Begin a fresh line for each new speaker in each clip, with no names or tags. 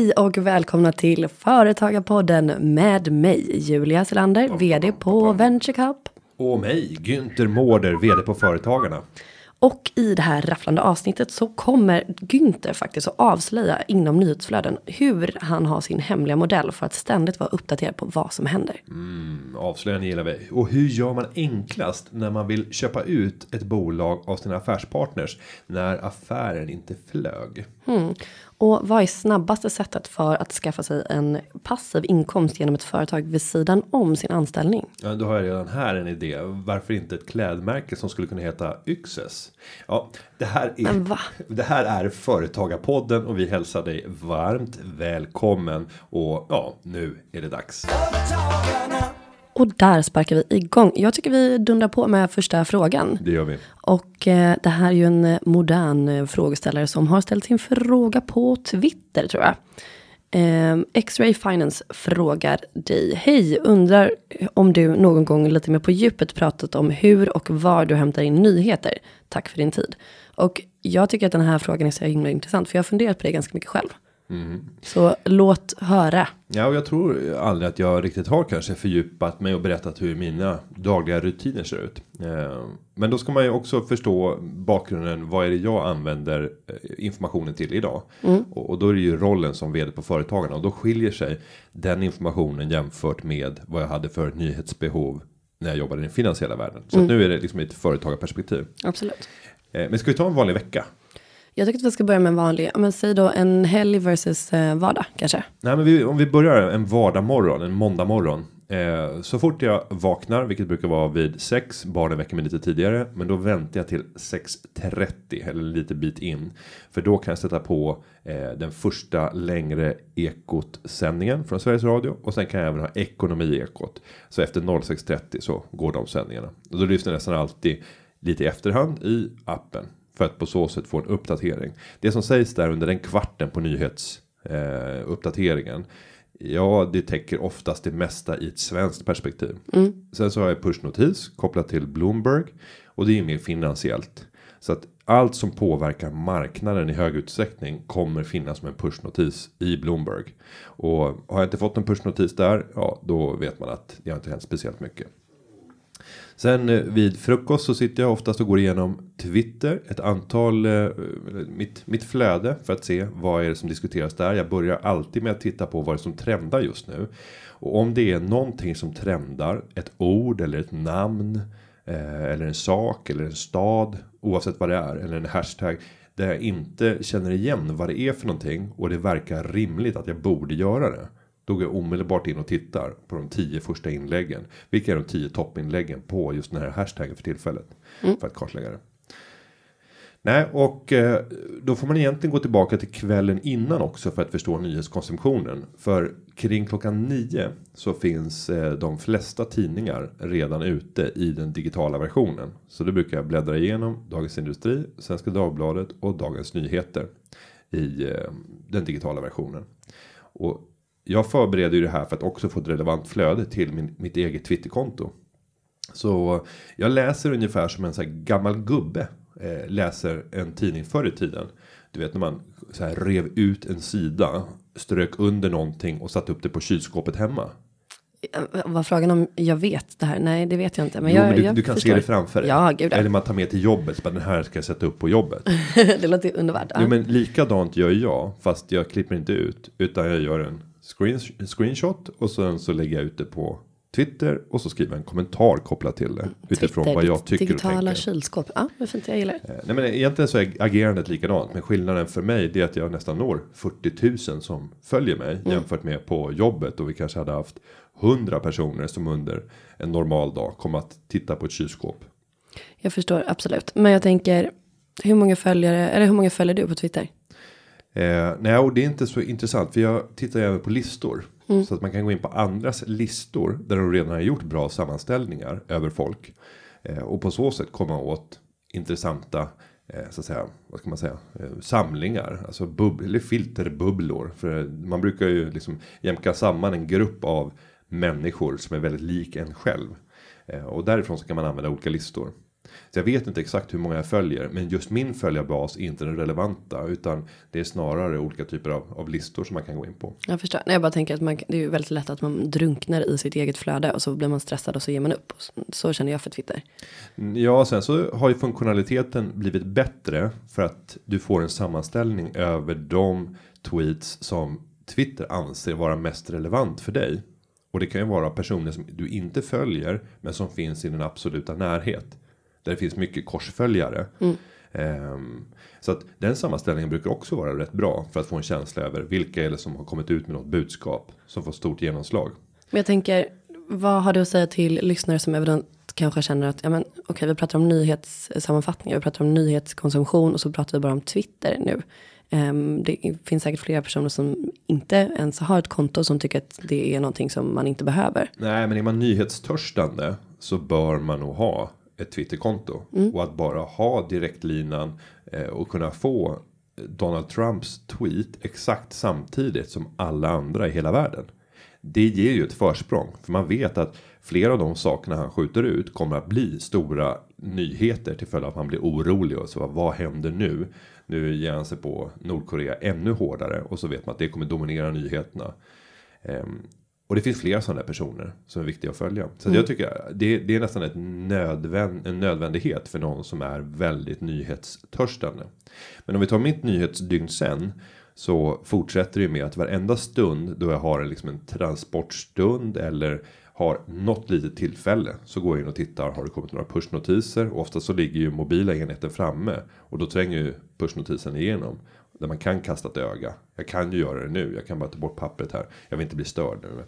Hej och välkomna till Företagarpodden med mig Julia Selander, vd på Venture Cup.
Och mig, Günther Mårder, vd på Företagarna.
Och i det här rafflande avsnittet så kommer Günther faktiskt att avslöja inom nyhetsflöden hur han har sin hemliga modell för att ständigt vara uppdaterad på vad som händer.
Avslöjande gillar vi. Och hur gör man enklast när man vill köpa ut ett bolag av sina affärspartners när affären inte flög?
Och vad är snabbaste sättet för att skaffa sig en passiv inkomst genom ett företag vid sidan om sin anställning?
Ja, då har jag redan här en idé. Varför inte ett klädmärke som skulle kunna heta Yxes? Ja, det här är.
Va?
Det här är Företagarpodden och vi hälsar dig varmt välkommen. Och ja, nu är det dags.
Företagarna.
Och där sparkar vi igång. Jag tycker vi dundrar på med första frågan.
Det gör vi.
Och eh, det här är ju en eh, modern eh, frågeställare som har ställt sin fråga på Twitter tror jag. Eh, X-Ray Finance frågar dig. Hej, undrar om du någon gång lite mer på djupet pratat om hur och var du hämtar in nyheter. Tack för din tid. Och jag tycker att den här frågan är så himla intressant för jag har funderat på det ganska mycket själv. Så låt höra.
Ja, och jag tror aldrig att jag riktigt har kanske fördjupat mig och berättat hur mina dagliga rutiner ser ut. Eh, Men då ska man ju också förstå bakgrunden. Vad är det jag använder eh, informationen till idag? Och, och då är det ju rollen som vd på företagarna och då skiljer sig den informationen jämfört med vad jag hade för nyhetsbehov när jag jobbade i den finansiella världen. Så att nu är det liksom ett företagarperspektiv.
Absolut.
Eh, Men ska vi ta en vanlig vecka?
Jag tycker att vi ska börja med en vanlig, ja, men säg då en helg versus eh, vardag kanske.
Nej, men vi, om vi börjar en vardagmorgon, en måndag morgon. Eh, så fort jag vaknar, vilket brukar vara vid sex, barnen väcker mig lite tidigare. Men då väntar jag till 6.30 eller lite bit in. För då kan jag sätta på eh, den första längre ekot sändningen från Sveriges Radio. Och sen kan jag även ha ekonomi ekot. Så efter 06.30 så går de sändningarna. Och då lyssnar jag nästan alltid lite i efterhand i appen. För att på så sätt få en uppdatering. Det som sägs där under den kvarten på nyhets eh. Ja, det täcker oftast det mesta i ett svenskt perspektiv. Sen så har jag pushnotis kopplat till Bloomberg och det är mer finansiellt. Så att allt som påverkar marknaden i hög utsträckning kommer finnas som en pushnotis i Bloomberg. Och har jag inte fått en pushnotis där, ja, då vet man att det har inte hänt speciellt mycket. Sen eh, vid frukost så sitter jag oftast och går igenom Twitter. Ett antal, eh, mitt, mitt flöde för att se vad är det som diskuteras där. Jag börjar alltid med att titta på vad det är som trendar just nu. Och om det är någonting som trendar, ett ord eller ett namn. Eh, eller en sak eller en stad. Oavsett vad det är. Eller en hashtag. Där jag inte känner igen vad det är för någonting. Och det verkar rimligt att jag borde göra det. Då går jag omedelbart in och tittar på de tio första inläggen. Vilka är de tio toppinläggen på just den här hashtaggen för tillfället. För att kartlägga det. Nej, och eh, då får man egentligen gå tillbaka till kvällen innan också för att förstå nyhetskonsumtionen. För kring klockan nio så finns eh, de flesta tidningar redan ute i den digitala versionen. Så då brukar jag bläddra igenom Dagens Industri, Svenska Dagbladet och Dagens Nyheter i eh, den digitala versionen. Och jag förbereder ju det här för att också få ett relevant flöde till min, mitt eget Twitterkonto. Så jag läser ungefär som en så gammal gubbe eh, läser en tidning förr i tiden. Du vet när man så här rev ut en sida, strök under någonting och satte upp det på kylskåpet hemma.
Eh, Var frågan om jag vet det här? Nej, det vet jag inte. Men
Jo,
jag,
men du,
jag
du kan
förstår.
se det framför dig.
Ja, gud.
Eller man tar med till jobbet, så bara den här ska jag sätta upp på jobbet.
det låter underbart. Ja.
Jo, men likadant gör jag, fast jag klipper inte ut. Utan jag gör en screen, screenshot och sen så lägger jag ut det på Twitter och så skriver en kommentar kopplat till det. Utifrån
Twitter,
vad jag tycker och
Digitala
tänker.
kylskåp. Ja, vad fint. Jag gillar det.
Eh, Nej men egentligen så är agerandet likadant. Men skillnaden för mig det är att jag nästan når 40 000 som följer mig.
Mm.
Jämfört med på jobbet. Och vi kanske hade haft 100 personer som under en normal dag kom att titta på ett kylskåp.
Jag förstår absolut. Men jag tänker, hur många följare, eller hur många följer du på Twitter?
Eh, nej, och det är inte så intressant. För jag tittar även på listor. Så att man kan gå in på andras listor. Där de redan har gjort bra sammanställningar över folk. Eh, och på så sätt komma åt intressanta. Eh, så att säga, vad ska man säga? Eh, samlingar. Alltså bub eller filterbubblor. För man brukar ju liksom jämka samman en grupp av människor som är väldigt lik en själv. Eh, och därifrån så kan man använda olika listor. Så jag vet inte exakt hur många jag följer, men just min följarbas är inte den relevanta, utan det är snarare olika typer av, av listor som man kan gå in på.
Jag förstår. Nej, jag bara tänker att man, det är ju väldigt lätt att man drunknar i sitt eget flöde och så blir man stressad och så ger man upp. Så känner jag för Twitter.
Ja, sen så har ju funktionaliteten blivit bättre för att du får en sammanställning över de tweets som Twitter anser vara mest relevant för dig. Och det kan ju vara personer som du inte följer, men som finns i din absoluta närhet. Där det finns mycket korsföljare.
Mm.
Um, så att den sammanställningen brukar också vara rätt bra för att få en känsla över vilka är det som har kommit ut med något budskap som får stort genomslag.
Men jag tänker, vad har du att säga till lyssnare som eventuellt kanske känner att, ja men okej, okay, vi pratar om nyhetssammanfattningar, vi pratar om nyhetskonsumtion och så pratar vi bara om Twitter nu. Um, det finns säkert flera personer som inte ens har ett konto som tycker att det är någonting som man inte behöver.
Nej, men är man nyhetstörstande så bör man nog ha ett Twitterkonto mm. och att bara ha direktlinan eh, och kunna få Donald Trumps tweet exakt samtidigt som alla andra i hela världen. Det ger ju ett försprång för man vet att flera av de sakerna han skjuter ut kommer att bli stora nyheter till följd av att man blir orolig och så vad händer nu? Nu ger han sig på Nordkorea ännu hårdare och så vet man att det kommer dominera nyheterna. Och det finns flera sådana personer som är viktiga att följa. Så mm. jag tycker det, det är nästan ett nödvänd, en nödvändighet för någon som är väldigt nyhetstörstande. Men om vi tar mitt nyhetsdygn sen. Så fortsätter det med att varenda stund då jag har en, liksom en transportstund eller har något litet tillfälle så går jag in och tittar. Har det kommit några pushnotiser? Och ofta så ligger ju mobila enheter framme och då tränger ju pushnotisen igenom där man kan kasta ett öga. Jag kan ju göra det nu. Jag kan bara ta bort pappret här. Jag vill inte bli störd nu. Men,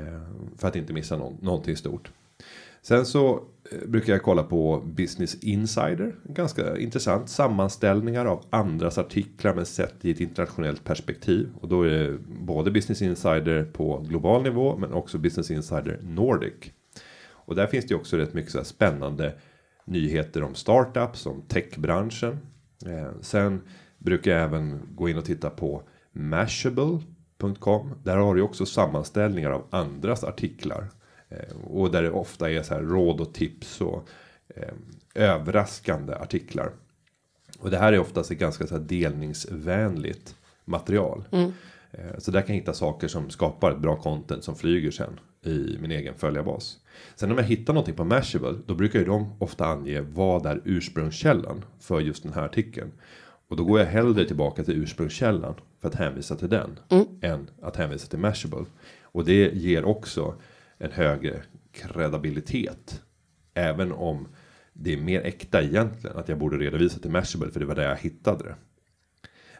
eh, för att inte missa någon, någonting stort. Sen så eh, brukar jag kolla på Business Insider. Ganska intressant sammanställningar av andras artiklar men sett i ett internationellt perspektiv. Och då är det både Business Insider på global nivå men också Business Insider Nordic. Och där finns det också rätt mycket så spännande nyheter om startups, om techbranschen. Eh, sen brukar jag även gå in och titta på Mashable.com. Där har du också sammanställningar av andras artiklar. Eh, och där det ofta är så här råd och tips och eh, överraskande artiklar. Och det här är oftast ett ganska så här delningsvänligt material. Mm. Eh, så där kan jag hitta saker som skapar ett bra content som flyger sen i min egen följarbas. Sen om jag hittar någonting på Mashable då brukar ju de ofta ange vad är ursprungskällan för just den här artikeln. Och då går jag hellre tillbaka till ursprungskällan för att hänvisa till den mm. än att hänvisa till Mashable. Och det ger också en högre kredibilitet. Även om det är mer äkta egentligen att jag borde redovisa till Mashable för det var där jag hittade det.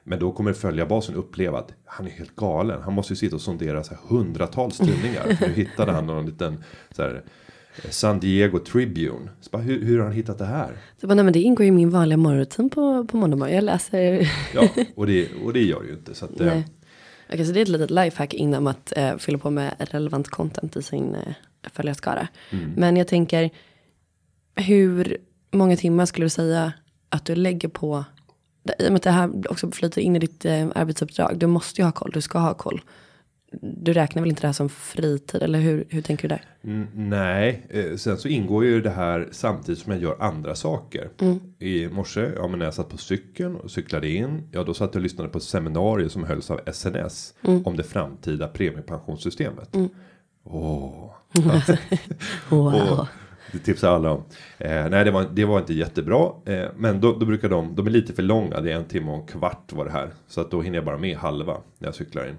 Men då kommer följarbasen uppleva att han är helt galen. Han måste ju sitta och sondera så här hundratals tidningar. nu hittade han någon liten så här, San Diego Tribune. Så bara, hur, hur har han hittat det här?
Så bara, nej, men det ingår i min vanliga morgonrutin på, på måndag morgon. Jag läser.
ja, och det, och det gör det ju inte. Så att,
nej. Eh, Okej, så det är ett litet lifehack innan att eh, fylla på med relevant content i sin eh, följarskara. Mm. Men jag tänker, hur många timmar skulle du säga att du lägger på, i och med att det här också flyter in i ditt eh, arbetsuppdrag, du måste ju ha koll, du ska ha koll du räknar väl inte det här som fritid eller hur, hur tänker du där?
Mm, nej, eh, sen så ingår ju det här samtidigt som jag gör andra saker. Mm. I morse, ja men när jag satt på cykeln och cyklade in. Ja då satt jag och lyssnade på ett seminarium som hölls av SNS. Mm. Om det framtida premiepensionssystemet. Mm. Åh.
wow.
Och, det tipsar alla om. Eh, nej, det var, det var inte jättebra. Eh, men då, då brukar de, de är lite för långa. Det är en timme och en kvart var det här. Så att då hinner jag bara med halva när jag cyklar in.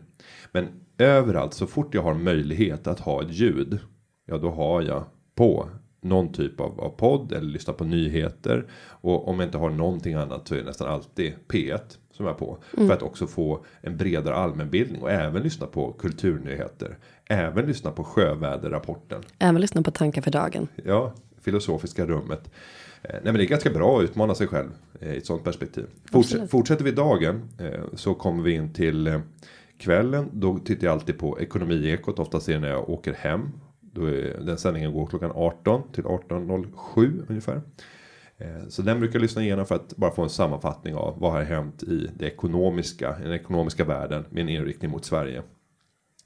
Men överallt så fort jag har möjlighet att ha ett ljud. Ja då har jag på någon typ av, av podd eller lyssna på nyheter. Och om jag inte har någonting annat så är det nästan alltid P1 som jag är på. Mm. För att också få en bredare allmänbildning och även lyssna på kulturnyheter. Även lyssna på sjöväderrapporten.
Även lyssna på tankar för dagen.
Ja, filosofiska rummet. Eh, nej men det är ganska bra att utmana sig själv eh, i ett sånt perspektiv. Forts fortsätter vi dagen eh, så kommer vi in till kvällen. Då tittar jag alltid på ekonomiekot. Oftast är det när jag åker hem. Då är, den sändningen går klockan 18 till 18.07 ungefär. Eh, så den brukar jag lyssna igenom för att bara få en sammanfattning av vad har hänt i det ekonomiska, i den ekonomiska världen med en inriktning mot Sverige.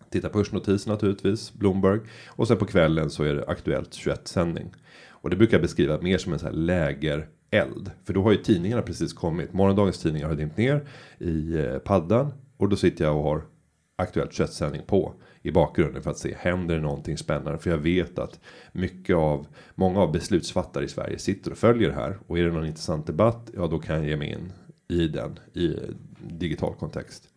Titta pushnotis naturligtvis, Bloomberg. Och sen på kvällen så är det Aktuellt 21 sändning. Och det brukar jag beskriva mer som en sån här lägereld. För då har ju tidningarna precis kommit. Morgondagens tidningar har dimpt ner i eh, paddan. Och då sitter jag och har Aktuellt 21 sändning på i bakgrunden för att se händer det någonting spännande för jag vet att mycket av många av beslutsfattare i Sverige sitter och följer det här och är det någon intressant debatt ja då kan jag ge mig in i den i digital kontext.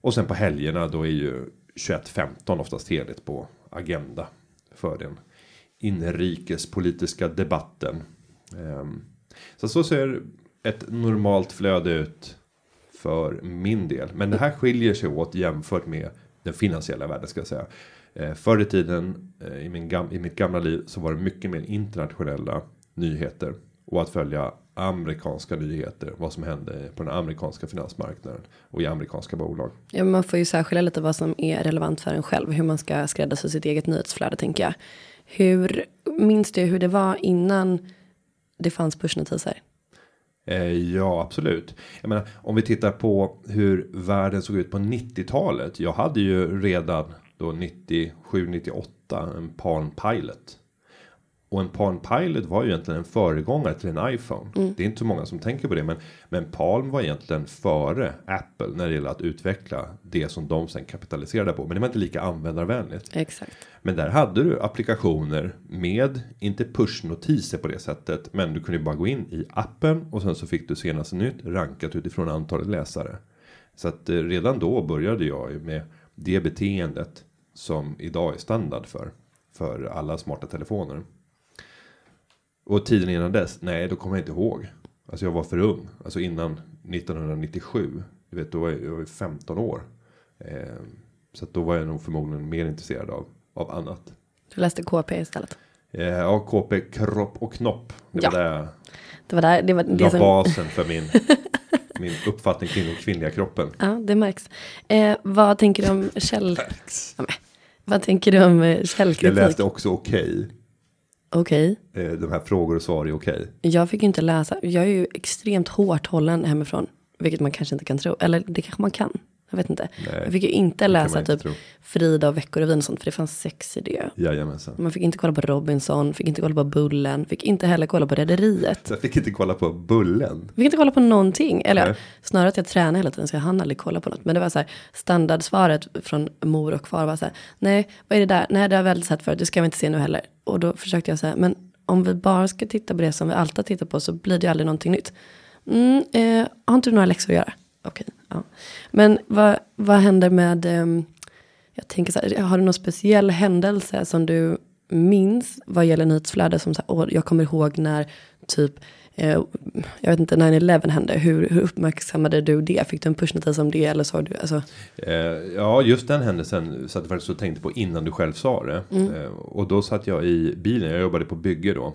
Och sen på helgerna då är ju 21.15 oftast heligt på agenda för den inrikespolitiska debatten. Ehm, Så så ser ett normalt flöde ut för min del. Men det här skiljer sig åt jämfört med den finansiella världen ska jag säga. Eh, förr i tiden eh, i, min gam- i mitt gamla liv så var det mycket mer internationella nyheter. Och att följa amerikanska nyheter. Vad som hände på den amerikanska finansmarknaden. Och i amerikanska bolag.
Ja, man får ju särskilja lite vad som är relevant för en själv. Hur man ska skräddarsy sitt eget nyhetsflöde tänker jag. Hur minns du hur det var innan det fanns pushnotiser?
Eh, ja, absolut. Jag menar, om vi tittar på hur världen såg ut på 90-talet. Jag hade ju redan då 97, 98 en Palm Pilot. Och en Palm Pilot var ju egentligen en föregångare till en iPhone. Det är inte så många som tänker på det. Men, men Palm var egentligen före Apple när det gäller att utveckla det som de sen kapitaliserade på. Men det var inte lika användarvänligt.
Exakt.
Men där hade du applikationer med inte pushnotiser på det sättet. Men du kunde bara gå in i appen och sen så fick du senaste nytt rankat utifrån antalet läsare. Så att eh, redan då började jag ju med det beteendet som idag är standard för för alla smarta telefoner. Och tiden innan dess, nej, då kommer jag inte ihåg. Alltså jag var för ung, alltså innan 1997. Du vet, då var jag, jag var 15 år. Eh, så då var jag nog förmodligen mer intresserad av av annat.
Du läste KP istället.
Eh, ja, KP kropp och knopp. Det
Ja.
var där
Det var där, det var
jag
det som,
basen för min, min uppfattning kring den kvinnliga kroppen.
ja det märks. Eh, vad tänker du om käll... Vad tänker du om eh,
Jag
källkritik?
läste också okej.
Okej.
Eh, de här frågor och svar är okej.
Jag fick ju inte läsa. Jag är ju extremt hårt hållen hemifrån. Vilket man kanske inte kan tro. Eller det kanske man kan. Jag vet inte.
Nej,
jag fick ju inte läsa
inte
typ
tro.
Frida och Veckorevyn och sånt. För det fanns sex i det.
Jajamensan.
Man fick inte kolla på Robinson. Fick inte kolla på Bullen. Fick inte heller kolla på Rederiet.
Jag fick inte kolla på Bullen.
Fick inte kolla på någonting. Eller
Nej.
snarare att jag tränade hela tiden så jag hann aldrig kolla på något. Men det var så här standardsvaret från mor och far var så här. Nej, vad är det där? Nej, det har vi väl sett förut. Det ska vi inte se nu heller. Och då försökte jag säga, men om vi bara ska titta på det som vi alltid har tittat på så blir det ju aldrig någonting nytt. Mm, eh, har inte du några läxor att göra? Okej, ja. Men vad, vad händer med, ehm, jag tänker så här, har du någon speciell händelse som du minns vad gäller nyhetsflöde som så här, åh, jag kommer ihåg när typ eh, jag vet inte, 9-11 hände, hur, hur uppmärksammade du det? Fick du en pushnotis om det eller såg du, alltså,
Eh, ja, just den händelsen satt jag faktiskt och tänkte på innan du själv sa det. Eh, och då satt jag i bilen, jag jobbade på bygge då.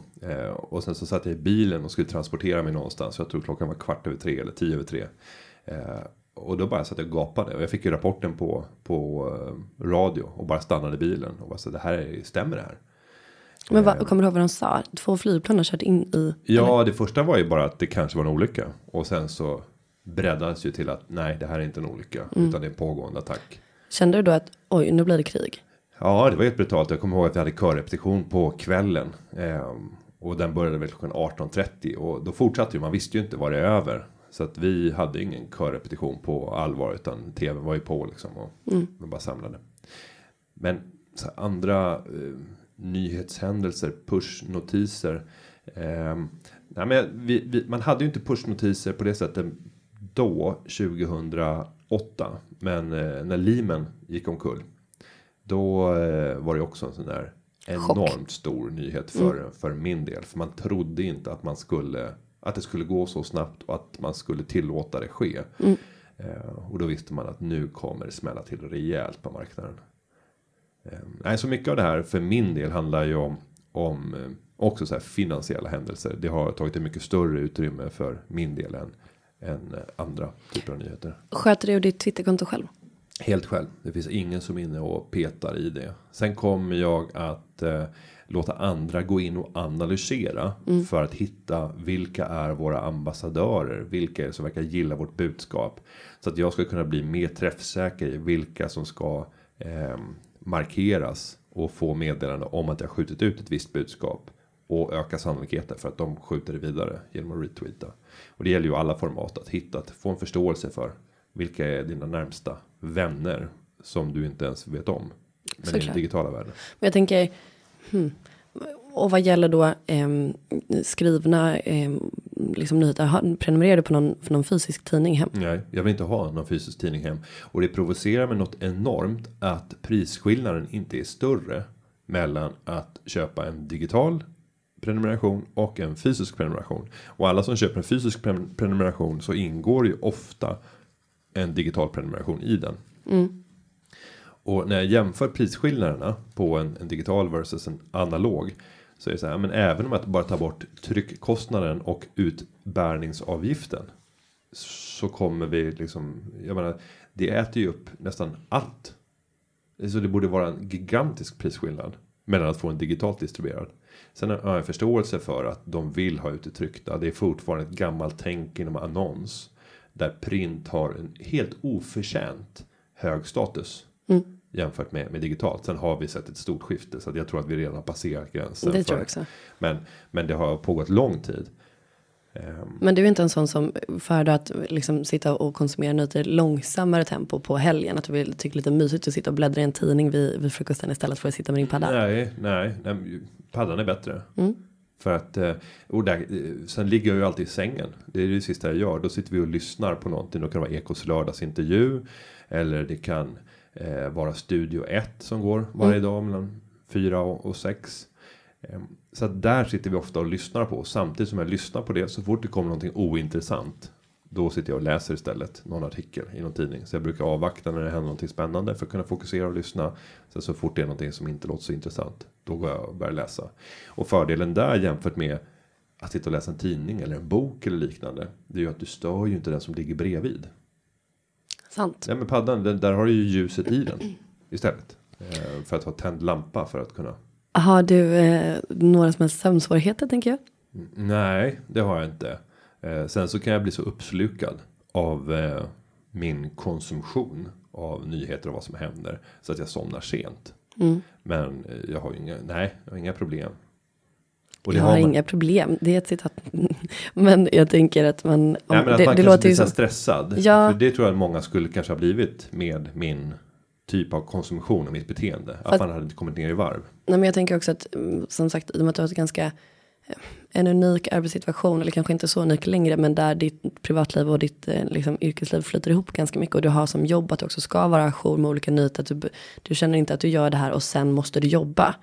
Och sen så satt jag i bilen och skulle transportera mig någonstans. Jag tror klockan var kvart över tre eller tio över tre. Eh, och då bara satt jag och gapade. Och jag fick ju rapporten på, på eh, radio och bara stannade bilen. Och bara så det här är, stämmer det här?
men vad, kommer du ihåg vad de sa? Två flygplan har kört in i,
Ja, det första var ju bara att det kanske var en olycka. Och sen så breddades ju till att nej, det här är inte en olycka. Utan det är en pågående attack.
kände du då att oj, nu blir det krig?
Ja, det var helt brutalt. Jag kommer ihåg att vi hade körrepetition på kvällen. Ehm, och den började väl klockan 18.30. Och då fortsatte ju, man visste ju inte vad det är över. Så att vi hade ingen körrepetition på allvar. Utan tvn var ju på liksom. Och man bara samlade. Men så andra eh, nyhetshändelser, pushnotiser. ehm, nej, men vi, vi, man hade ju inte pushnotiser på det sättet då, 2008. Men eh, när Lehman gick omkull. Då eh, var det också en sån där
Chock.
enormt stor nyhet för, för min del. För man trodde inte att man skulle att det skulle gå så snabbt och att man skulle tillåta det ske. Eh, och då visste man att nu kommer det smälla till rejält på marknaden. Eh, nej, så mycket av det här för min del handlar ju om, om eh, också så här finansiella händelser. Det har tagit ett mycket större utrymme för min del än, än eh, andra typer av nyheter.
Sköter du ditt Twitterkonto själv?
Helt själv. Det finns ingen som är inne och petar i det. Sen kommer jag att låta andra gå in och analysera för att hitta vilka är våra ambassadörer, vilka är det som verkar gilla vårt budskap så att jag ska kunna bli mer träffsäker i vilka som ska eh, markeras och få meddelande om att jag skjutit ut ett visst budskap och öka sannolikheten för att de skjuter det vidare genom att retweeta. Och det gäller ju alla format att hitta att få en förståelse för vilka är dina närmsta vänner som du inte ens vet om. Men i den
Såklart.
digitala världen.
Men jag tänker, hmm, och vad gäller då eh, skrivna eh, liksom nyheter, prenumererar du på någon, för någon fysisk tidning hem?
Nej, jag vill inte ha någon fysisk tidning hem. Och det provocerar mig något enormt att prisskillnaden inte är större mellan att köpa en digital prenumeration och en fysisk prenumeration. Och alla som köper en fysisk pre- prenumeration så ingår ju ofta en digital prenumeration i den. Och när jag jämför prisskillnaderna på en, en digital versus en analog. Så är det så här, men även om jag bara tar bort tryckkostnaden och utbärningsavgiften. Så kommer vi liksom, jag menar, det äter ju upp nästan allt. Så det borde vara en gigantisk prisskillnad. Mellan att få en digitalt distribuerad. Sen har jag en förståelse för att de vill ha ut det tryckta. Det är fortfarande ett gammalt tänk inom annons. Där print har en helt oförtjänt hög status. Mm. Jämfört med, med digitalt. Sen har vi sett ett stort skifte. Så att jag tror att vi redan har passerat gränsen.
Det tror jag också.
Men, men det har pågått lång tid. Ehm,
Men du är inte en sån som föredrar att liksom sitta och konsumera nyheter långsammare tempo på helgen. Att du vill tycka lite mysigt att sitta och bläddra i en tidning vid, vid frukosten istället för att sitta med din padda.
Nej, nej, nej, paddan är bättre.
Mm.
För att, eh, och där, eh, sen ligger jag ju alltid i sängen. Det är det sista jag gör. Då sitter vi och lyssnar på någonting. Då kan det vara Ekots lördagsintervju. Eller det kan eh, vara Studio 1 som går varje dag mellan 4 och, och 6. Eh, så där sitter vi ofta och lyssnar på. Samtidigt som jag lyssnar på det så fort det kommer någonting ointressant. Då sitter jag och läser istället någon artikel i någon tidning. Så jag brukar avvakta när det händer någonting spännande för att kunna fokusera och lyssna. Sen så fort det är någonting som inte låter så intressant. Då går jag och börjar läsa. Och fördelen där jämfört med att sitta och läsa en tidning eller en bok eller liknande. Det är ju att du stör ju inte den som ligger bredvid.
Sant.
Nej men paddan, den, där har du ju ljuset i den istället. Eh, för att ha tänd lampa för att kunna.
Har du eh, några som helst sömnsvårigheter tänker jag?
Nej, det har jag inte. Eh, sen så kan jag bli så uppslukad av eh, min konsumtion av nyheter och vad som händer. Så att jag somnar sent.
Mm.
Men eh, jag har ju inga, nej, jag har inga problem.
Jag har
man-
inga problem. Det är ett citat. Men jag tänker att man. Om,
Nej, men att
det
man
det låter ju
så stressad.
Ja.
För det tror jag att många skulle kanske ha blivit med min typ av konsumtion och mitt beteende. Att
Fast-
man hade inte kommit ner i varv.
Nej, men jag tänker också att mm, som sagt i och med att du har ett ganska eh, en unik arbetssituation eller kanske inte så unik längre men där ditt privatliv och ditt eh, liksom, yrkesliv flyter ihop ganska mycket och du har som jobb att du också ska vara ajour med olika nyheter. att Du, du känner inte att du gör det här och sen måste du jobba.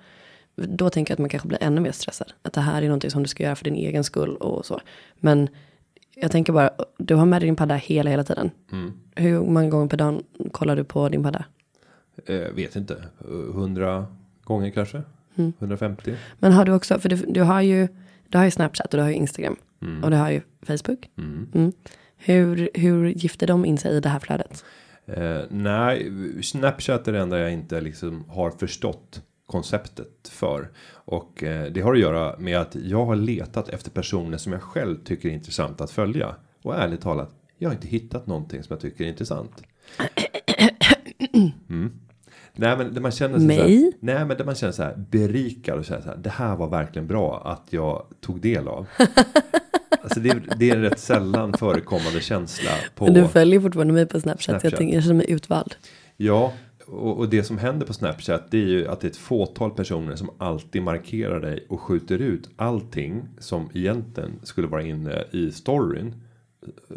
Då tänker jag att man kanske blir ännu mer stressad. Att det här är någonting som du ska göra för din egen skull och så. Men jag tänker bara, du har med dig din padda hela, hela tiden.
Mm.
Hur många gånger per dag kollar du på din padda?
Eh, vet inte. Eh, 100 gånger kanske.
Mm.
150.
Men har du också, för du, du har ju, du har ju Snapchat och du har ju Instagram.
Mm.
Och du har ju Facebook.
Mm.
Mm. Hur, hur gifter de in sig i det här flödet?
Eh, nej, Snapchat är det enda jag inte liksom har förstått konceptet för. Och eh, det har att göra med att jag har letat efter personer som jag själv tycker är intressant att följa. Och ärligt talat, jag har inte hittat någonting som jag tycker är intressant. Mm. Nej men det man känner sig så här? Nej men det man känner så här berikad och så här, så här, det här var verkligen bra att jag tog del av. alltså det, är- det är en rätt sällan förekommande känsla på.
Men du följer fortfarande mig på Snapchat, så jag,
Snapchat.
tänker, jag känner mig utvald.
Ja, och, och det som händer på Snapchat det är ju att det är ett fåtal personer som alltid markerar dig och skjuter ut allting som egentligen skulle vara inne i storyn.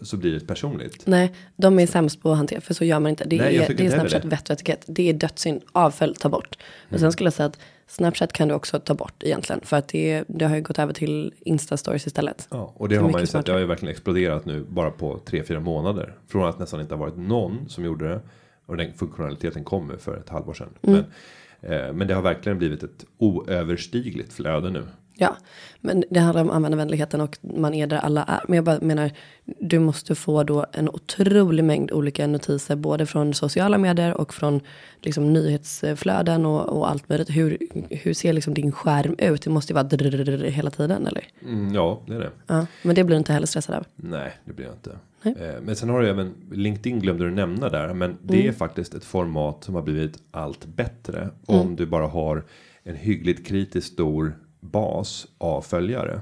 Så blir det personligt.
Nej, de är sämst på att hantera, för så gör man inte. Det
Nej,
är, det är Snapchat
det.
vett och etikett. Det är dödssynd, avfölj, ta bort. Men sen skulle jag säga att Snapchat kan du också ta bort egentligen. För att det, det har ju gått över till Insta-stories istället.
Ja, och det
Så
har man ju sett. Det har ju verkligen exploderat nu bara på 3-4 månader. Från att nästan inte ha varit någon som gjorde det. Och den funktionaliteten kommer för ett halvår sedan.
Mm.
Men, eh, men det har verkligen blivit ett oöverstigligt flöde nu.
Ja, men det handlar om användarvänligheten och man är där alla är. Men jag bara menar, du måste få då en otrolig mängd olika notiser, både från sociala medier och från liksom nyhetsflöden och, och allt möjligt. Hur, hur ser liksom din skärm ut? Det måste ju vara hela tiden, eller?
Mm, ja, det är det.
Ja, men det blir du inte heller stressad av.
Nej, det blir jag inte.
Nej.
Eh, Men sen har du även LinkedIn glömde du nämna där, men det är faktiskt ett format som har blivit allt bättre om du bara har en hyggligt kritiskt stor bas av följare.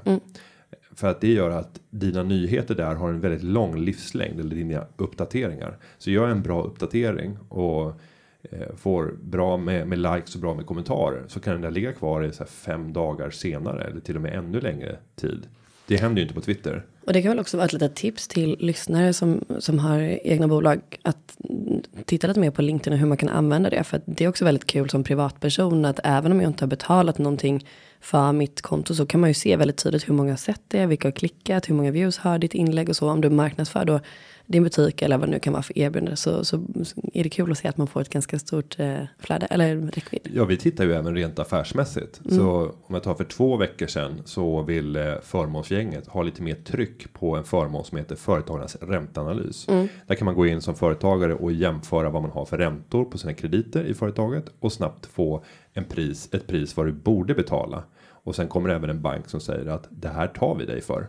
För att det gör att dina nyheter där har en väldigt lång livslängd eller dina uppdateringar. Så gör en bra uppdatering och eh, får bra med, med likes och bra med kommentarer så kan den där ligga kvar i så här fem dagar senare eller till och med ännu längre tid. Det händer ju inte på Twitter.
Och det kan väl också vara ett litet tips till lyssnare som, som har egna bolag. Att mm, titta lite mer på LinkedIn och hur man kan använda det. För det är också väldigt kul som privatperson. Att även om jag inte har betalat någonting för mitt konto. Så kan man ju se väldigt tydligt hur många har sett det. Vilka har klickat. Hur många views har ditt inlägg och så. Om du marknadsför då din butik eller vad det nu kan vara för erbjudande. Så, så är det kul att se att man får ett ganska stort eh, flöde. Eller räckvidd.
Ja, vi tittar ju även rent affärsmässigt. Så om jag tar för två veckor sedan så vill eh, förmånsgänget ha lite mer tryck på en förmån som heter företagarnas ränteanalys. Där kan man gå in som företagare och jämföra vad man har för räntor på sina krediter i företaget och snabbt få en pris, ett pris vad du borde betala. Och sen kommer även en bank som säger att det här tar vi dig för.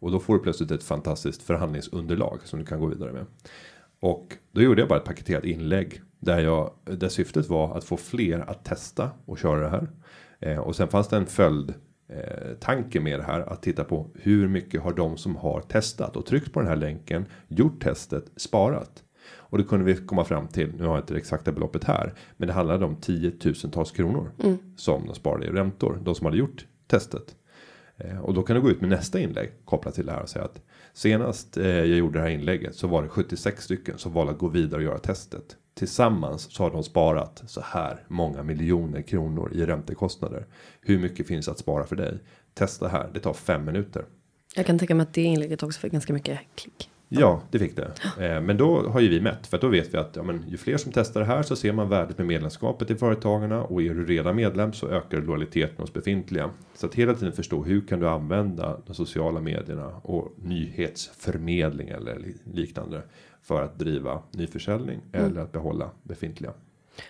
Och då får du plötsligt ett fantastiskt förhandlingsunderlag som du kan gå vidare med. Och då gjorde jag bara ett paketerat inlägg där jag där syftet var att få fler att testa och köra det här. Eh, och sen fanns det en följd eh, tanke med det här att titta på hur mycket har de som har testat och tryckt på den här länken gjort testet sparat. Och då kunde vi komma fram till, nu har jag inte det exakta beloppet här, men det handlade om tiotusentals kronor som de sparade i räntor, de som hade gjort testet. Eh, Och då kan du gå ut med nästa inlägg kopplat till det här och säga att senast eh, jag gjorde det här inlägget så var det 76 stycken som valde att gå vidare och göra testet. Tillsammans så har de sparat så här många miljoner kronor i räntekostnader. Hur mycket finns att spara för dig? Testa här, det tar fem minuter.
Jag kan tänka mig att det inlägget också fick ganska mycket klick.
Ja, det fick det. Eh, men då har ju vi mätt för då vet vi att ja, men ju fler som testar det här så ser man värdet med medlemskapet i företagarna och är du redan medlem så ökar lojaliteten hos befintliga. Så att hela tiden förstå hur kan du använda de sociala medierna och nyhetsförmedling eller li- liknande för att driva nyförsäljning eller att behålla befintliga.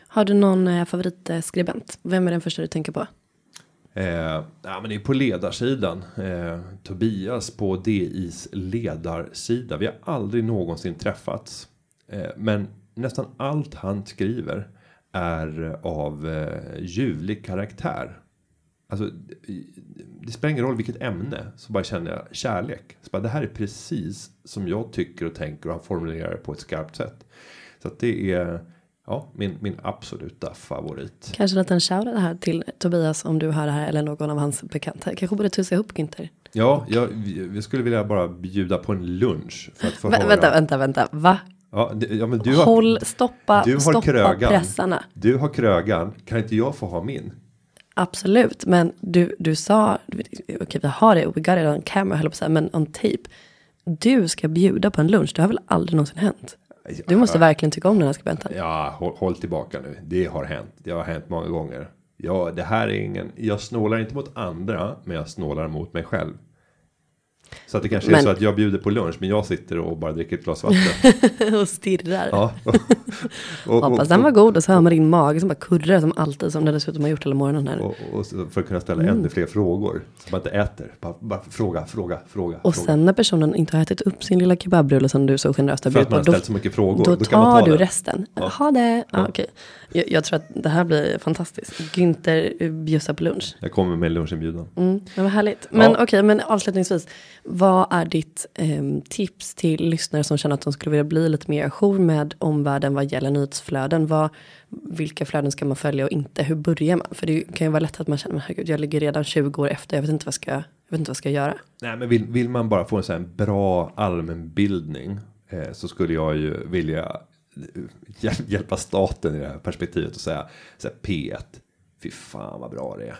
Har du någon eh, favoritskribent? Vem är den första du tänker på?
Eh, ja, men det är på ledarsidan. Eh, Tobias på DIs ledarsida. Vi har aldrig någonsin träffats. Eh, men nästan allt han skriver är av eh, ljuvlig karaktär. Alltså, det spelar ingen roll vilket ämne så bara känner jag kärlek. Så bara, det här är precis som jag tycker och tänker och han formulerar det på ett skarpt sätt. Så att det är ja, min, min absoluta favorit.
Kanske en liten shoutout här till Tobias om du hör det här eller någon av hans bekanta. Kanske borde tussa ihop Günther.
Ja, jag, vi skulle vilja bara bjuda på en lunch för att få
Vä
höra.
vänta, vänta, vänta. Va?
Ja, det, ja, men du har,
Håll, stoppa,
du har
stoppa
krögan.
pressarna.
Du har krögan. Kan inte jag få ha min?
Absolut, men du, du sa, okej vi har det, we got it on camera, höll på att säga, men on tape. Du ska bjuda på en lunch, det har väl aldrig någonsin hänt? Du måste verkligen tycka om den här skribenten.
Ja, håll, håll tillbaka nu. Det har hänt. Det har hänt många gånger. Ja, det här är ingen. Jag snålar inte mot andra, men jag snålar mot mig själv. Så att det kanske är
Men-
så att jag bjuder på lunch, men jag sitter och bara dricker ett glas vatten.
och stirrar.
Ja. och, och,
Hoppas den var god och så hör man din mage som bara kurrar som alltid som den dessutom har gjort hela morgonen här.
och, och för att kunna ställa
Mm.
ännu fler frågor. Så man inte äter. Bara, bara fråga, fråga, fråga.
Och
fråga.
sen när personen inte har ätit upp sin lilla kebabrulle som du så generöst har
För att
bjudit
man har
på.
Ställt så mycket frågor.
då
Då, man
tar
ta
du
det.
resten. Ha det. Ja, okej. jag, jag tror att det här blir fantastiskt. Günther bjussar på lunch.
Jag kommer med lunchinbjudan.
Mm, det var härligt. Men
Ja.
okej, men avslutningsvis. Vad är ditt eh, tips till lyssnare som känner att de skulle vilja bli lite mer ajour med omvärlden vad gäller nyhetsflöden? Vad, vilka flöden ska man följa och inte? Hur börjar man? För det kan ju vara lätt att man känner, men herregud, jag ligger redan 20 år efter, jag vet inte vad jag ska, jag vet inte vad jag ska göra.
Nej, men vill, vill man bara få en sån här bra allmänbildning eh, så skulle jag ju vilja hjälpa staten i det här perspektivet och säga så här, P1. Fy fan vad bra det är.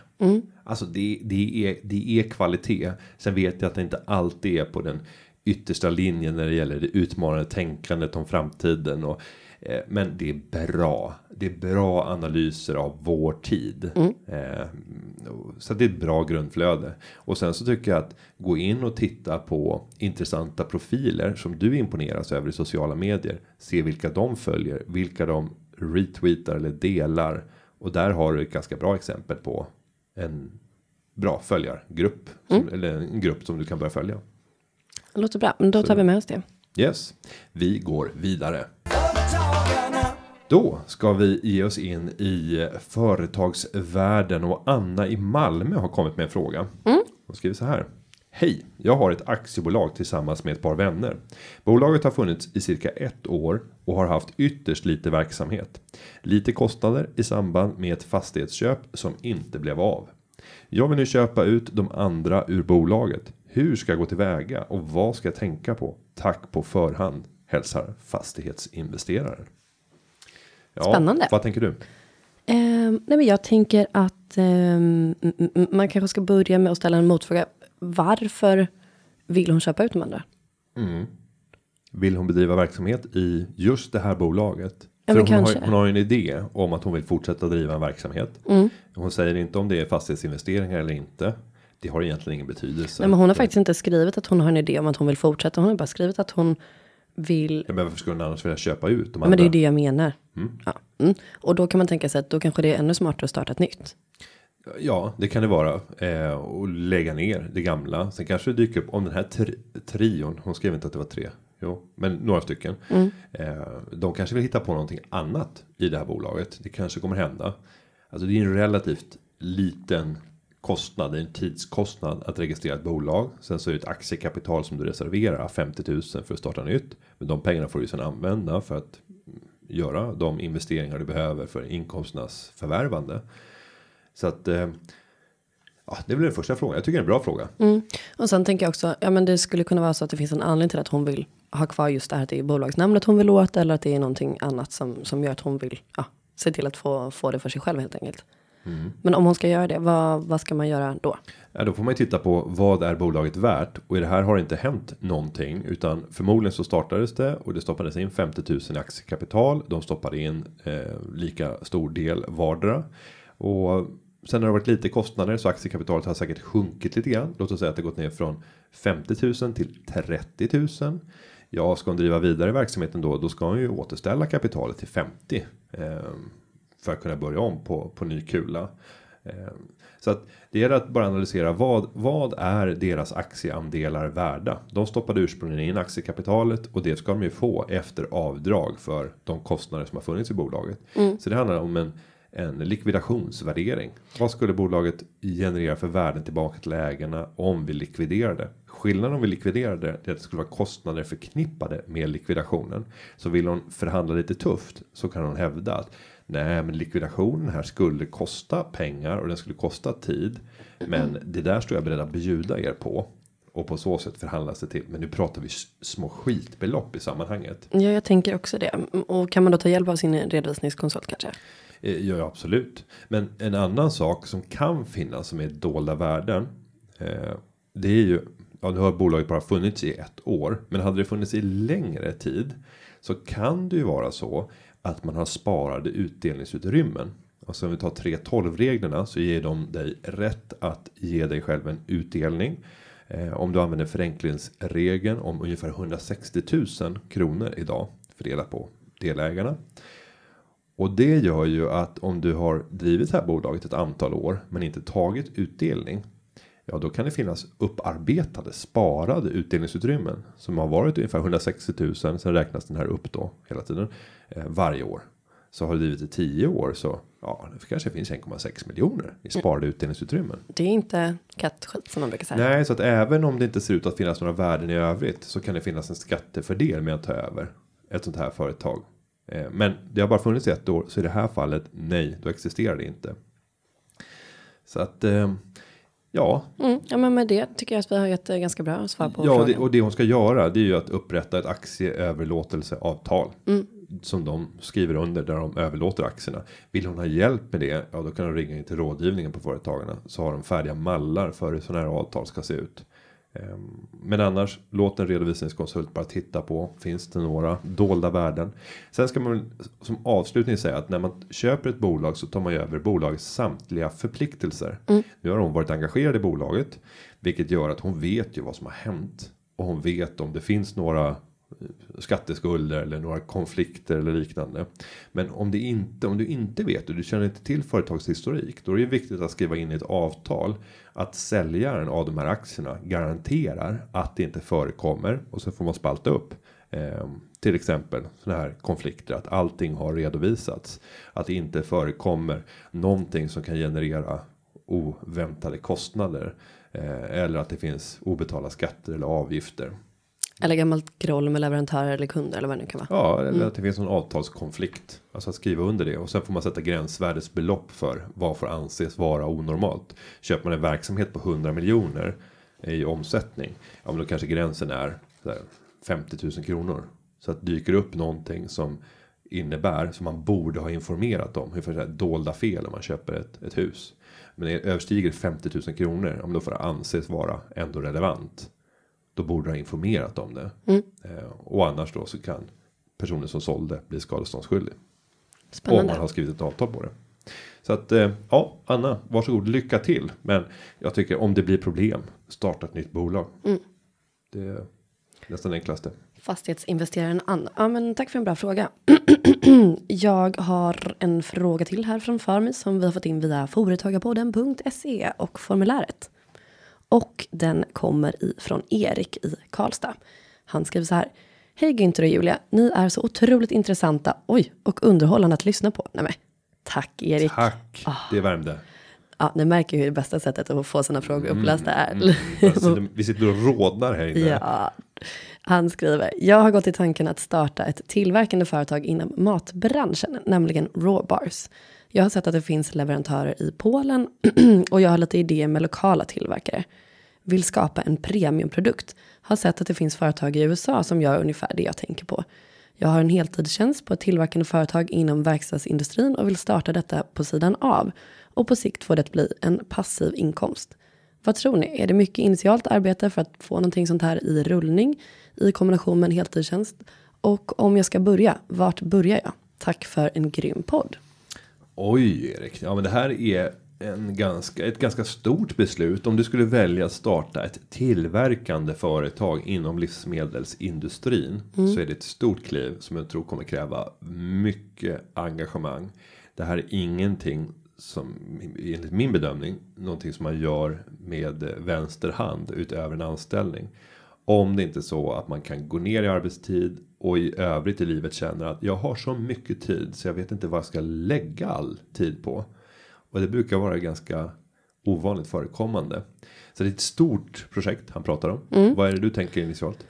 Alltså det, det, är, det är kvalitet. Sen vet jag att det inte alltid är på den yttersta linjen när det gäller det utmanande tänkandet om framtiden och Eh, men det är bra. Det är bra analyser av vår tid. Eh, så det är ett bra grundflöde. Och sen så tycker jag att gå in och titta på intressanta profiler som du imponeras över i sociala medier. Se vilka de följer, vilka de retweetar eller delar. Och där har du ett ganska bra exempel på en bra följargrupp. Som, Eller en grupp som du kan börja följa.
Det låter bra, men då tar vi med oss det.
Yes, vi går vidare. Då ska vi ge oss in i företagsvärlden och Anna i Malmö har kommit med en fråga. Hon skriver så här. Hej, jag har ett aktiebolag tillsammans med ett par vänner. Bolaget har funnits i cirka ett år och har haft ytterst lite verksamhet. Lite kostnader i samband med ett fastighetsköp som inte blev av. Jag vill nu köpa ut de andra ur bolaget. Hur ska jag gå tillväga och vad ska jag tänka på? Tack på förhand. Hälsar fastighetsinvesteraren. Ja,
Spännande.
Vad tänker du?
Ehm, nej men jag tänker att m- man kanske ska börja med att ställa en motfråga. Varför vill hon köpa ut de andra?
Vill hon bedriva verksamhet i just det här bolaget?
Ja,
hon, har,
kanske.
hon har ju en idé om att hon vill fortsätta driva en verksamhet.
Mm.
Hon säger inte om det är fastighetsinvesteringar eller inte. Det har egentligen ingen betydelse.
Nej, men hon har faktiskt inte skrivit att hon har en idé om att hon vill fortsätta. Hon har bara skrivit att hon vill.
Ja, men varför skulle hon annars vilja köpa ut de
Ja, men det är
andra?
det jag menar. Ja. Mm. Och då kan man tänka sig att då kanske det är ännu smartare att starta ett nytt.
Ja, det kan det vara. Eh, och lägga ner det gamla. Sen kanske det dyker upp om den här tri trion. Hon skrev inte att det var tre. Jo, men några stycken. Eh, de kanske vill hitta på någonting annat i det här bolaget. Det kanske kommer hända. Alltså det är en relativt liten kostnad, en tidskostnad att registrera ett bolag. Sen så är det ett aktiekapital som du reserverar 50 000 för att starta nytt. Men de pengarna får du sedan använda för att göra de investeringar du behöver för inkomsternas förvärvande. Så att. Eh, ja, det väl den första frågan. Jag tycker det är en bra fråga.
Mm. Och sen tänker jag också, ja men det skulle kunna vara så att det finns en anledning till att hon vill ha kvar just det här att det är bolagsnamnet hon vill åt eller att det är någonting annat som, som gör att hon vill ja, se till att få, få det för sig själv helt enkelt. Men om hon ska göra det, vad, vad ska man göra då?
Ja, då får man ju titta på vad är bolaget värt och i det här har det inte hänt någonting utan förmodligen så startades det och det stoppades in 50 000 i aktiekapital. De stoppade in eh, lika stor del vardera och sen har det varit lite kostnader så aktiekapitalet har säkert sjunkit lite grann. Låt oss säga att det gått ner från 50 000 till 30 000. Ja, ska hon driva vidare verksamheten då, då ska hon ju återställa kapitalet till 50 eh, för att kunna börja om på på ny kula. Eh, så att det gäller att bara analysera vad vad är deras aktieandelar värda? De stoppade ursprungligen in aktiekapitalet och det ska de ju få efter avdrag för de kostnader som har funnits i bolaget. Så det handlar om en en likvidationsvärdering. Vad skulle bolaget generera för värden tillbaka till ägarna om vi likviderade? Skillnaden om vi likviderade är att det skulle vara kostnader förknippade med likvidationen. Så vill hon förhandla lite tufft så kan hon hävda att nej, men likvidationen här skulle kosta pengar och den skulle kosta tid. Men det där står jag beredd att bjuda er på och på så sätt förhandlas det till. Men nu pratar vi små skitbelopp i sammanhanget.
Ja, jag tänker också det. Och kan man då ta hjälp av sin redovisningskonsult kanske?
Eh, Ja, absolut. Men en annan sak som kan finnas som är dolda värden. Eh, det är ju. Ja, nu har bolaget bara funnits i ett år, men hade det funnits i längre tid så kan det ju vara så att man har sparade utdelningsutrymmen. Alltså om vi tar 3.12 reglerna så ger de dig rätt att ge dig själv en utdelning. Eh, om du använder förenklingsregeln om ungefär 160 000 kronor idag fördelat på delägarna. Och det gör ju att om du har drivit det här bolaget ett antal år men inte tagit utdelning. Ja, då kan det finnas upparbetade sparade utdelningsutrymmen som har varit ungefär 160 000. Sen räknas den här upp då hela tiden eh, varje år. Så har du drivit i 10 år så ja, det kanske finns 1,6 miljoner i sparade utdelningsutrymmen.
Det är inte kattskit som man brukar säga.
Nej, så att även om det inte ser ut att finnas några värden i övrigt så kan det finnas en skattefördel med att ta över ett sånt här företag. Eh, Men det har bara funnits ett år så i det här fallet nej, då existerar det inte. Så att eh, ja,
Mm, ja, men med det tycker jag att vi har gett eh, ganska bra svar på
ja
frågan.
det, och det hon ska göra det är ju att upprätta ett aktieöverlåtelseavtal. Som de skriver under där de överlåter aktierna. Vill hon ha hjälp med det? Ja, då kan de ringa in till rådgivningen på företagarna. Så har de färdiga mallar för hur sådana här avtal ska se ut. Ehm, Men annars låt en redovisningskonsult bara titta på. Finns det några dolda värden? Sen ska man som avslutning säga att när man köper ett bolag så tar man ju över bolagets samtliga förpliktelser. Nu har hon varit engagerad i bolaget, vilket gör att hon vet ju vad som har hänt och hon vet om det finns några skatteskulder eller några konflikter eller liknande. Men om det inte om du inte vet och du känner inte till företagshistorik, då är det viktigt att skriva in i ett avtal att säljaren av de här aktierna garanterar att det inte förekommer och så får man spalta upp eh, till exempel sådana här konflikter att allting har redovisats att det inte förekommer någonting som kan generera oväntade kostnader eh, eller att det finns obetalda skatter eller avgifter.
Eller gammalt groll med leverantörer eller kunder eller vad det nu kan vara.
Ja, eller att det finns någon avtalskonflikt. Alltså att skriva under det och sen får man sätta gränsvärdesbelopp för vad får anses vara onormalt. Köper man en verksamhet på 100 miljoner i omsättning. Ja, men då kanske gränsen är så här, 50 000 kronor. Så att dyker upp någonting som innebär som man borde ha informerat om. Ungefär så här dolda fel om man köper ett, ett hus. Men det överstiger 50 000 kronor. Om då får det anses vara ändå relevant. Då borde du ha informerat om det. Eh, och annars då så kan personen som sålde bli skadeståndsskyldig. Om
Spännande.
man har skrivit ett avtal på det. Så att eh, ja, Anna, varsågod, lycka till. Men jag tycker om det blir problem, starta ett nytt bolag. Det är nästan enklaste.
Fastighetsinvesteraren Anna. Ja, men tack för en bra fråga. jag har en fråga till här framför mig som vi har fått in via företagarpodden.se och formuläret. Och den kommer ifrån Erik i Karlstad. Han skriver så här. Hej Günther och Julia, ni är så otroligt intressanta, oj, och underhållande att lyssna på. Nej men, tack Erik.
Tack, det värmde.
Ja, ni märker hur det bästa sättet att få sina frågor upplästa är.
Alltså, vi sitter och rodnar här inne.
Ja, han skriver. Jag har gått i tanken att starta ett tillverkande företag inom matbranschen, nämligen Rawbars. Jag har sett att det finns leverantörer i Polen och jag har lite idéer med lokala tillverkare. Vill skapa en premiumprodukt. Har sett att det finns företag i USA som gör ungefär det jag tänker på. Jag har en heltidstjänst på ett tillverkande företag inom verkstadsindustrin och vill starta detta på sidan av och på sikt få det att bli en passiv inkomst. Vad tror ni? Är det mycket initialt arbete för att få någonting sånt här i rullning i kombination med en heltidstjänst? Och om jag ska börja, vart börjar jag? Tack för en grym podd.
Oj Erik, ja men det här är en ganska, ett ganska stort beslut. Om du skulle välja att starta ett tillverkande företag inom livsmedelsindustrin. Så är det ett stort kliv som jag tror kommer kräva mycket engagemang. Det här är ingenting som enligt min bedömning någonting som man gör med vänster hand utöver en anställning. Om det inte är så att man kan gå ner i arbetstid och i övrigt i livet känner att jag har så mycket tid så jag vet inte vad jag ska lägga all tid på. Och det brukar vara ganska ovanligt förekommande. Så det är ett stort projekt han pratar om. Vad är det du tänker initialt?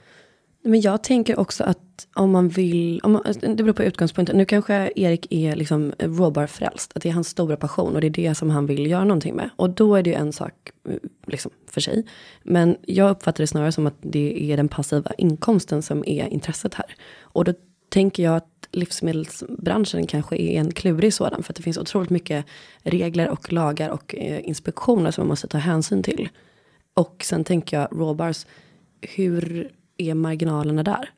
Men jag tänker också att om man vill, om man, det beror på utgångspunkten. Nu kanske Erik är liksom råbarfrälst, att det är hans stora passion och det är det som han vill göra någonting med. Och då är det ju en sak eh, liksom för sig. Men jag uppfattar det snarare som att det är den passiva inkomsten som är intresset här. Och då tänker jag att livsmedelsbranschen kanske är en klurig sådan för att det finns otroligt mycket regler och lagar och eh, inspektioner som man måste ta hänsyn till. Och sen tänker jag råbars, hur är marginalerna där?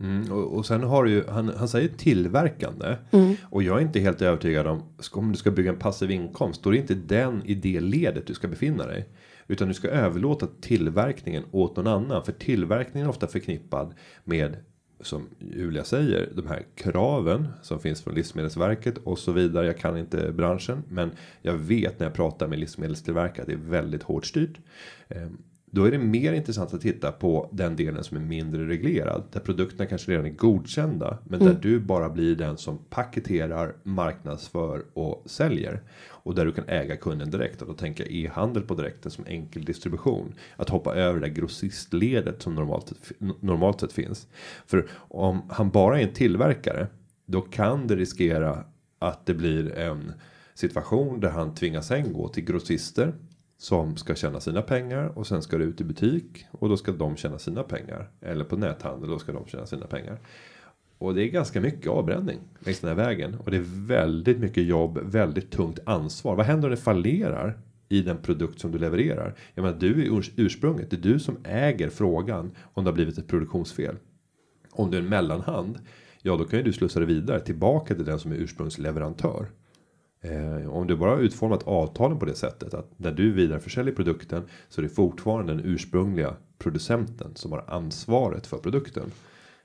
Mm, och, och sen har du ju, han, han säger tillverkande. Och jag är inte helt övertygad om, om du ska bygga en passiv inkomst. Då är det inte den i det ledet du ska befinna dig. Utan du ska överlåta tillverkningen åt någon annan. För tillverkningen är ofta förknippad med, som Julia säger, de här kraven som finns från Livsmedelsverket och så vidare. Jag kan inte branschen, men jag vet när jag pratar med livsmedelstillverkare att det är väldigt hårt styrt. Då är det mer intressant att titta på den delen som är mindre reglerad. Där produkterna kanske redan är godkända. Men där du bara blir den som paketerar, marknadsför och säljer. Och där du kan äga kunden direkt. Och då tänker jag e-handel på direkten som enkel distribution. Att hoppa över det där grossistledet som normalt, normalt sett finns. För om han bara är en tillverkare. Då kan det riskera att det blir en situation där han tvingas sen gå till grossister som ska tjäna sina pengar och sen ska det ut i butik och då ska de tjäna sina pengar eller på näthandel då ska de tjäna sina pengar. Och det är ganska mycket avbränning längs den här vägen och det är väldigt mycket jobb, väldigt tungt ansvar. Vad händer om det fallerar? i den produkt som du levererar. Jag menar du är ursprunget. Det är du som äger frågan om det har blivit ett produktionsfel. Om du är en mellanhand. Ja, då kan ju du slussa det vidare tillbaka till den som är ursprungsleverantör. Eh, om du bara har utformat avtalen på det sättet att när du vidareförsäljer produkten så är det fortfarande den ursprungliga producenten som har ansvaret för produkten.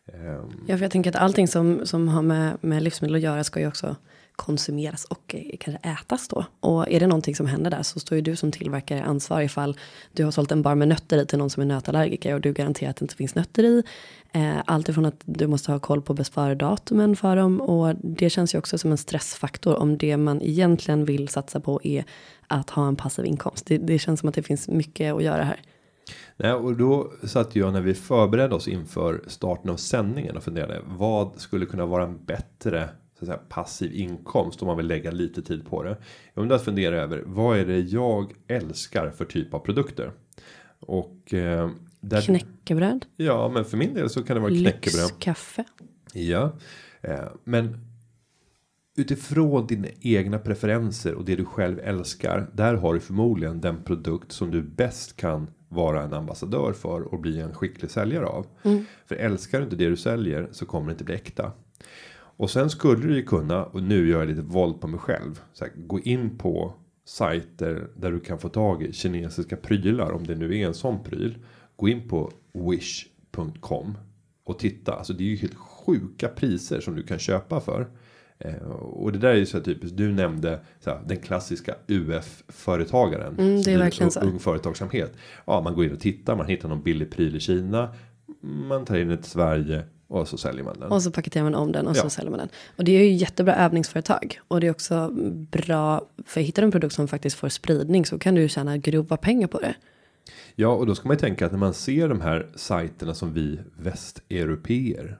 Eh,
Ja, för jag tänker att allting som, som har med, med livsmedel att göra ska ju också konsumeras och eh, kanske ätas då. Och är det någonting som händer där så står ju du som tillverkare ansvar ifall du har sålt en bar med nötter i till någon som är nötallergiker och du garanterar att det inte finns nötter i. Eh, allt ifrån att du måste ha koll på besparadatumen för dem och det känns ju också som en stressfaktor om det man egentligen vill satsa på är att ha en passiv inkomst. Det, det känns som att det finns mycket att göra här.
Nej, och då satt jag när vi förberedde oss inför starten av sändningen och funderade vad skulle kunna vara en bättre så att säga, passiv inkomst om man vill lägga lite tid på det. Jag vill att fundera över vad är det jag älskar för typ av produkter och eh, där,
Knäckebröd,
ja, men för min del så kan det vara knäckebröd.
lyxkaffe.
Ja, eh, men utifrån dina egna preferenser och det du själv älskar. Där har du förmodligen den produkt som du bäst kan vara en ambassadör för och bli en skicklig säljare av. För älskar du inte det du säljer så kommer det inte bli äkta. Och sen skulle du ju kunna och nu gör jag lite våld på mig själv. Så här, gå in på sajter där du kan få tag i kinesiska prylar om det nu är en sån pryl. Gå in på wish.com och titta. Alltså det är ju helt sjuka priser som du kan köpa för. Eh, och det där är ju så typiskt. Du nämnde här, den klassiska UF-företagaren.
Mm, det är verkligen så.
Ung företagsamhet. Ja, man går in och tittar. Man hittar någon billig pryl i Kina. Man tar in den till Sverige och så säljer man den.
Och så paketerar man om den och
Ja.
så säljer man den. Och det är ju jättebra övningsföretag. Och det är också bra, för hittar du en produkt som faktiskt får spridning så kan du ju tjäna grova pengar på det.
Ja, och då ska man ju tänka att när man ser de här sajterna som vi västeuropeer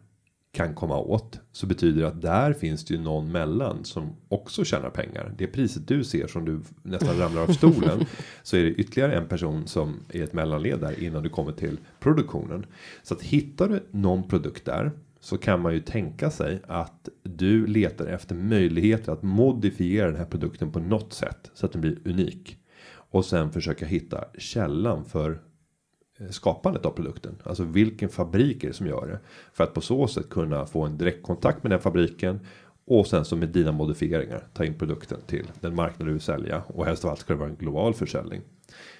kan komma åt så betyder det att där finns det ju någon mellan som också tjänar pengar. Det priset du ser som du nästan ramlar av stolen så är det ytterligare en person som är ett mellanled där innan du kommer till produktionen. Så att hittar du någon produkt där så kan man ju tänka sig att du letar efter möjligheter att modifiera den här produkten på något sätt så att den blir unik. Och sen försöka hitta källan för Eh, skapandet av produkten. Alltså vilken fabrik är det som gör det. För att på så sätt kunna få en direktkontakt med den fabriken. Och sen så med dina modifieringar ta in produkten till den marknad du vill sälja. Och helst av allt ska det vara en global försäljning.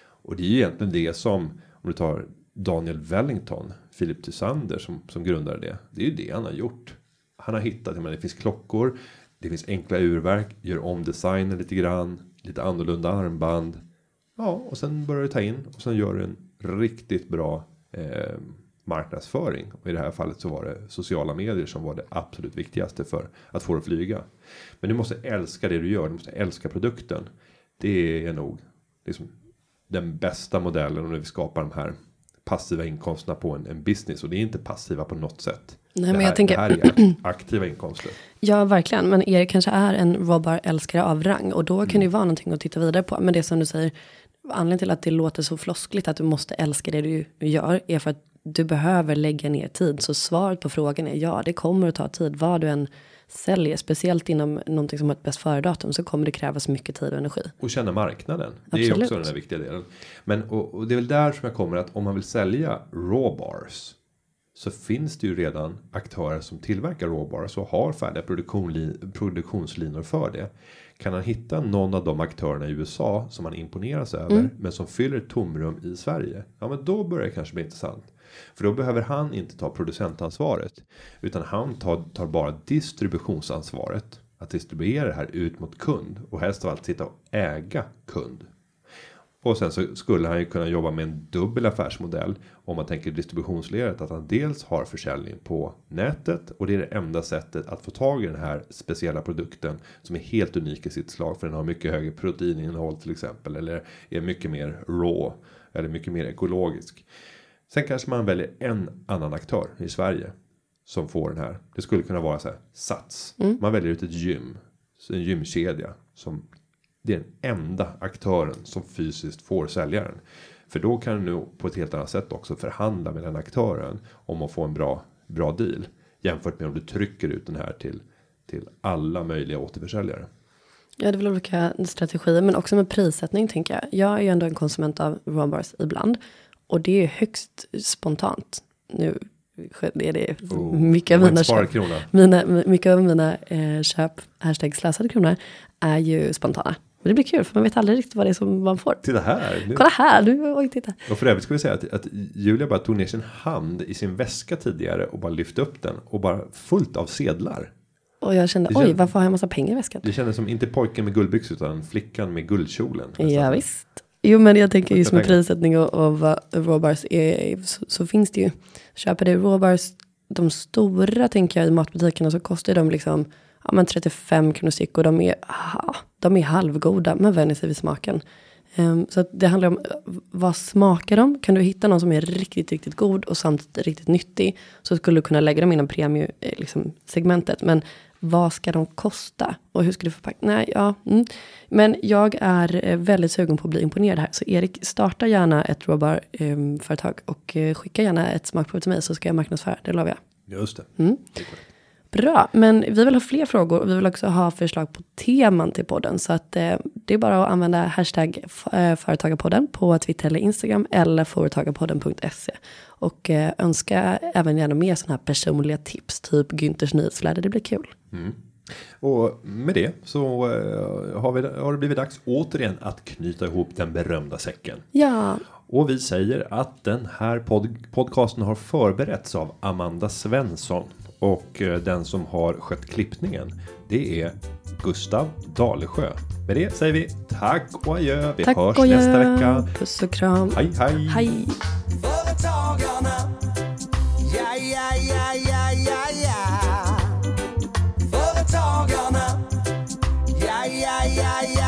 Och det är ju egentligen det som om du tar Daniel Wellington, Philip Tysander som, som grundade det. Det är ju det han har gjort. Han har hittat, menar, det finns klockor. Det finns enkla urverk, gör om designen lite grann. Lite annorlunda armband. Ja, och sen börjar du ta in och sen gör du en riktigt bra eh, marknadsföring. Och i det här fallet så var det sociala medier som var det absolut viktigaste för att få det att flyga. Men du måste älska det du gör, du måste älska produkten. Det är nog liksom den bästa modellen om du vill skapa de här passiva inkomsterna på en, en business. Och det är inte passiva på något sätt.
Nej,
det,
men
här,
jag tänker-
det här är aktiva inkomster.
Ja, verkligen. Men Erik kanske är en råbar älskare av rang. Och då kan det ju vara någonting att titta vidare på. Men det som du säger, anledningen till att det låter så floskligt att du måste älska det du gör är för att du behöver lägga ner tid. Så svaret på frågan är ja, det kommer att ta tid. Vad du än säljer, speciellt inom någonting som har ett bäst före-datum så kommer det krävas mycket tid och energi.
Och känna marknaden. Det är
Absolut.
också den här viktiga delen. Men och, och det är väl där som jag kommer att om man vill sälja rawbars. Så finns det ju redan aktörer som tillverkar rawbars och har färdiga produktionslinor för det. Kan han hitta någon av de aktörerna i USA som han imponeras över. Men som fyller ett tomrum i Sverige. Ja men då börjar det kanske bli intressant. För då behöver han inte ta producentansvaret. Utan han tar, tar bara distributionsansvaret. Att distribuera det här ut mot kund. Och helst av allt sitta och äga kund. Och sen så skulle han ju kunna jobba med en dubbel affärsmodell. Om man tänker distributionsledet. Att han dels har försäljning på nätet. Och det är det enda sättet att få tag i den här speciella produkten. Som är helt unik i sitt slag. För den har mycket högre proteininnehåll till exempel. Eller är mycket mer raw. Eller mycket mer ekologisk. Sen kanske man väljer en annan aktör i Sverige. Som får den här. Det skulle kunna vara så här. Sats. Man väljer ut ett gym. En gymkedja. Som det är den enda aktören som fysiskt får säljaren. För då kan du på ett helt annat sätt också förhandla med den aktören. Om att få en bra, bra deal. Jämfört med om du trycker ut den här till, till alla möjliga återförsäljare.
Ja, det är väl olika strategier, men också med prissättning tänker jag. Jag är ju ändå en konsument av råbars ibland. Och det är högst spontant. Nu är det
Oh,
mycket av mina köp.
sparkrona.
Mina, mycket av mina eh, köp, hashtag slösade kronor, är ju spontana. Men det blir kul, för man vet aldrig riktigt vad det är som man får.
Titta här. Nu.
Kolla här, nu, oj titta.
Och för övrigt ska vi säga att, att Julia bara tog ner sin hand i sin väska tidigare och bara lyfte upp den och bara fullt av sedlar.
Och jag kände,
Det
oj, varför har jag massa pengar i väskan?
Det kändes som inte pojken med guldbyxor utan flickan med guldkjolen. nästan.
Ja, visst. Jo men jag tänker just med prissättning och, och råbars är, så, så finns det ju. Köper du råbars, de stora tänker jag i matbutikerna så kostar de liksom ja, men 35 kronor styck och de är, ah, de är halvgoda, man vänjer sig vid smaken. Ehm, så det handlar om eh, vad smakar de? Kan du hitta någon som är riktigt, riktigt god och samtidigt riktigt nyttig så skulle du kunna lägga dem inom premium eh, liksom, segmentet. Men vad ska de kosta? Och hur ska du förpacka? Nej, ja. Mm. Men jag är eh, väldigt sugen på att bli imponerad här. Så Erik, starta gärna ett råbar-företag och eh, skicka gärna ett smakprov till mig så ska jag marknadsföra. Det lovar jag.
Just det.
Mm. Bra, men vi vill ha fler frågor och vi vill också ha förslag på teman till podden. Så att eh, det är bara att använda hashtag eh, företagarpodden på Twitter eller Instagram eller företagarpodden.se. Och eh, önska även gärna mer sådana här personliga tips, typ Günthers nyhetsflöde, det blir kul.
Och med det så eh, har, vi, har det blivit dags återigen att knyta ihop den berömda säcken.
Ja,
Och vi säger att den här pod podcasten har förberetts av Amanda Svensson. Och eh, den som har skött klippningen, det är Gustav Dalesjö. Med det säger vi tack och adjö. Vi
tack
hörs
adjö.
nästa vecka.
Puss och kram.
Hej, hej.
hej.
Företagarna. Ja, ja, ja, ja, ja, ja. Företagarna. Ja, ja, ja, ja.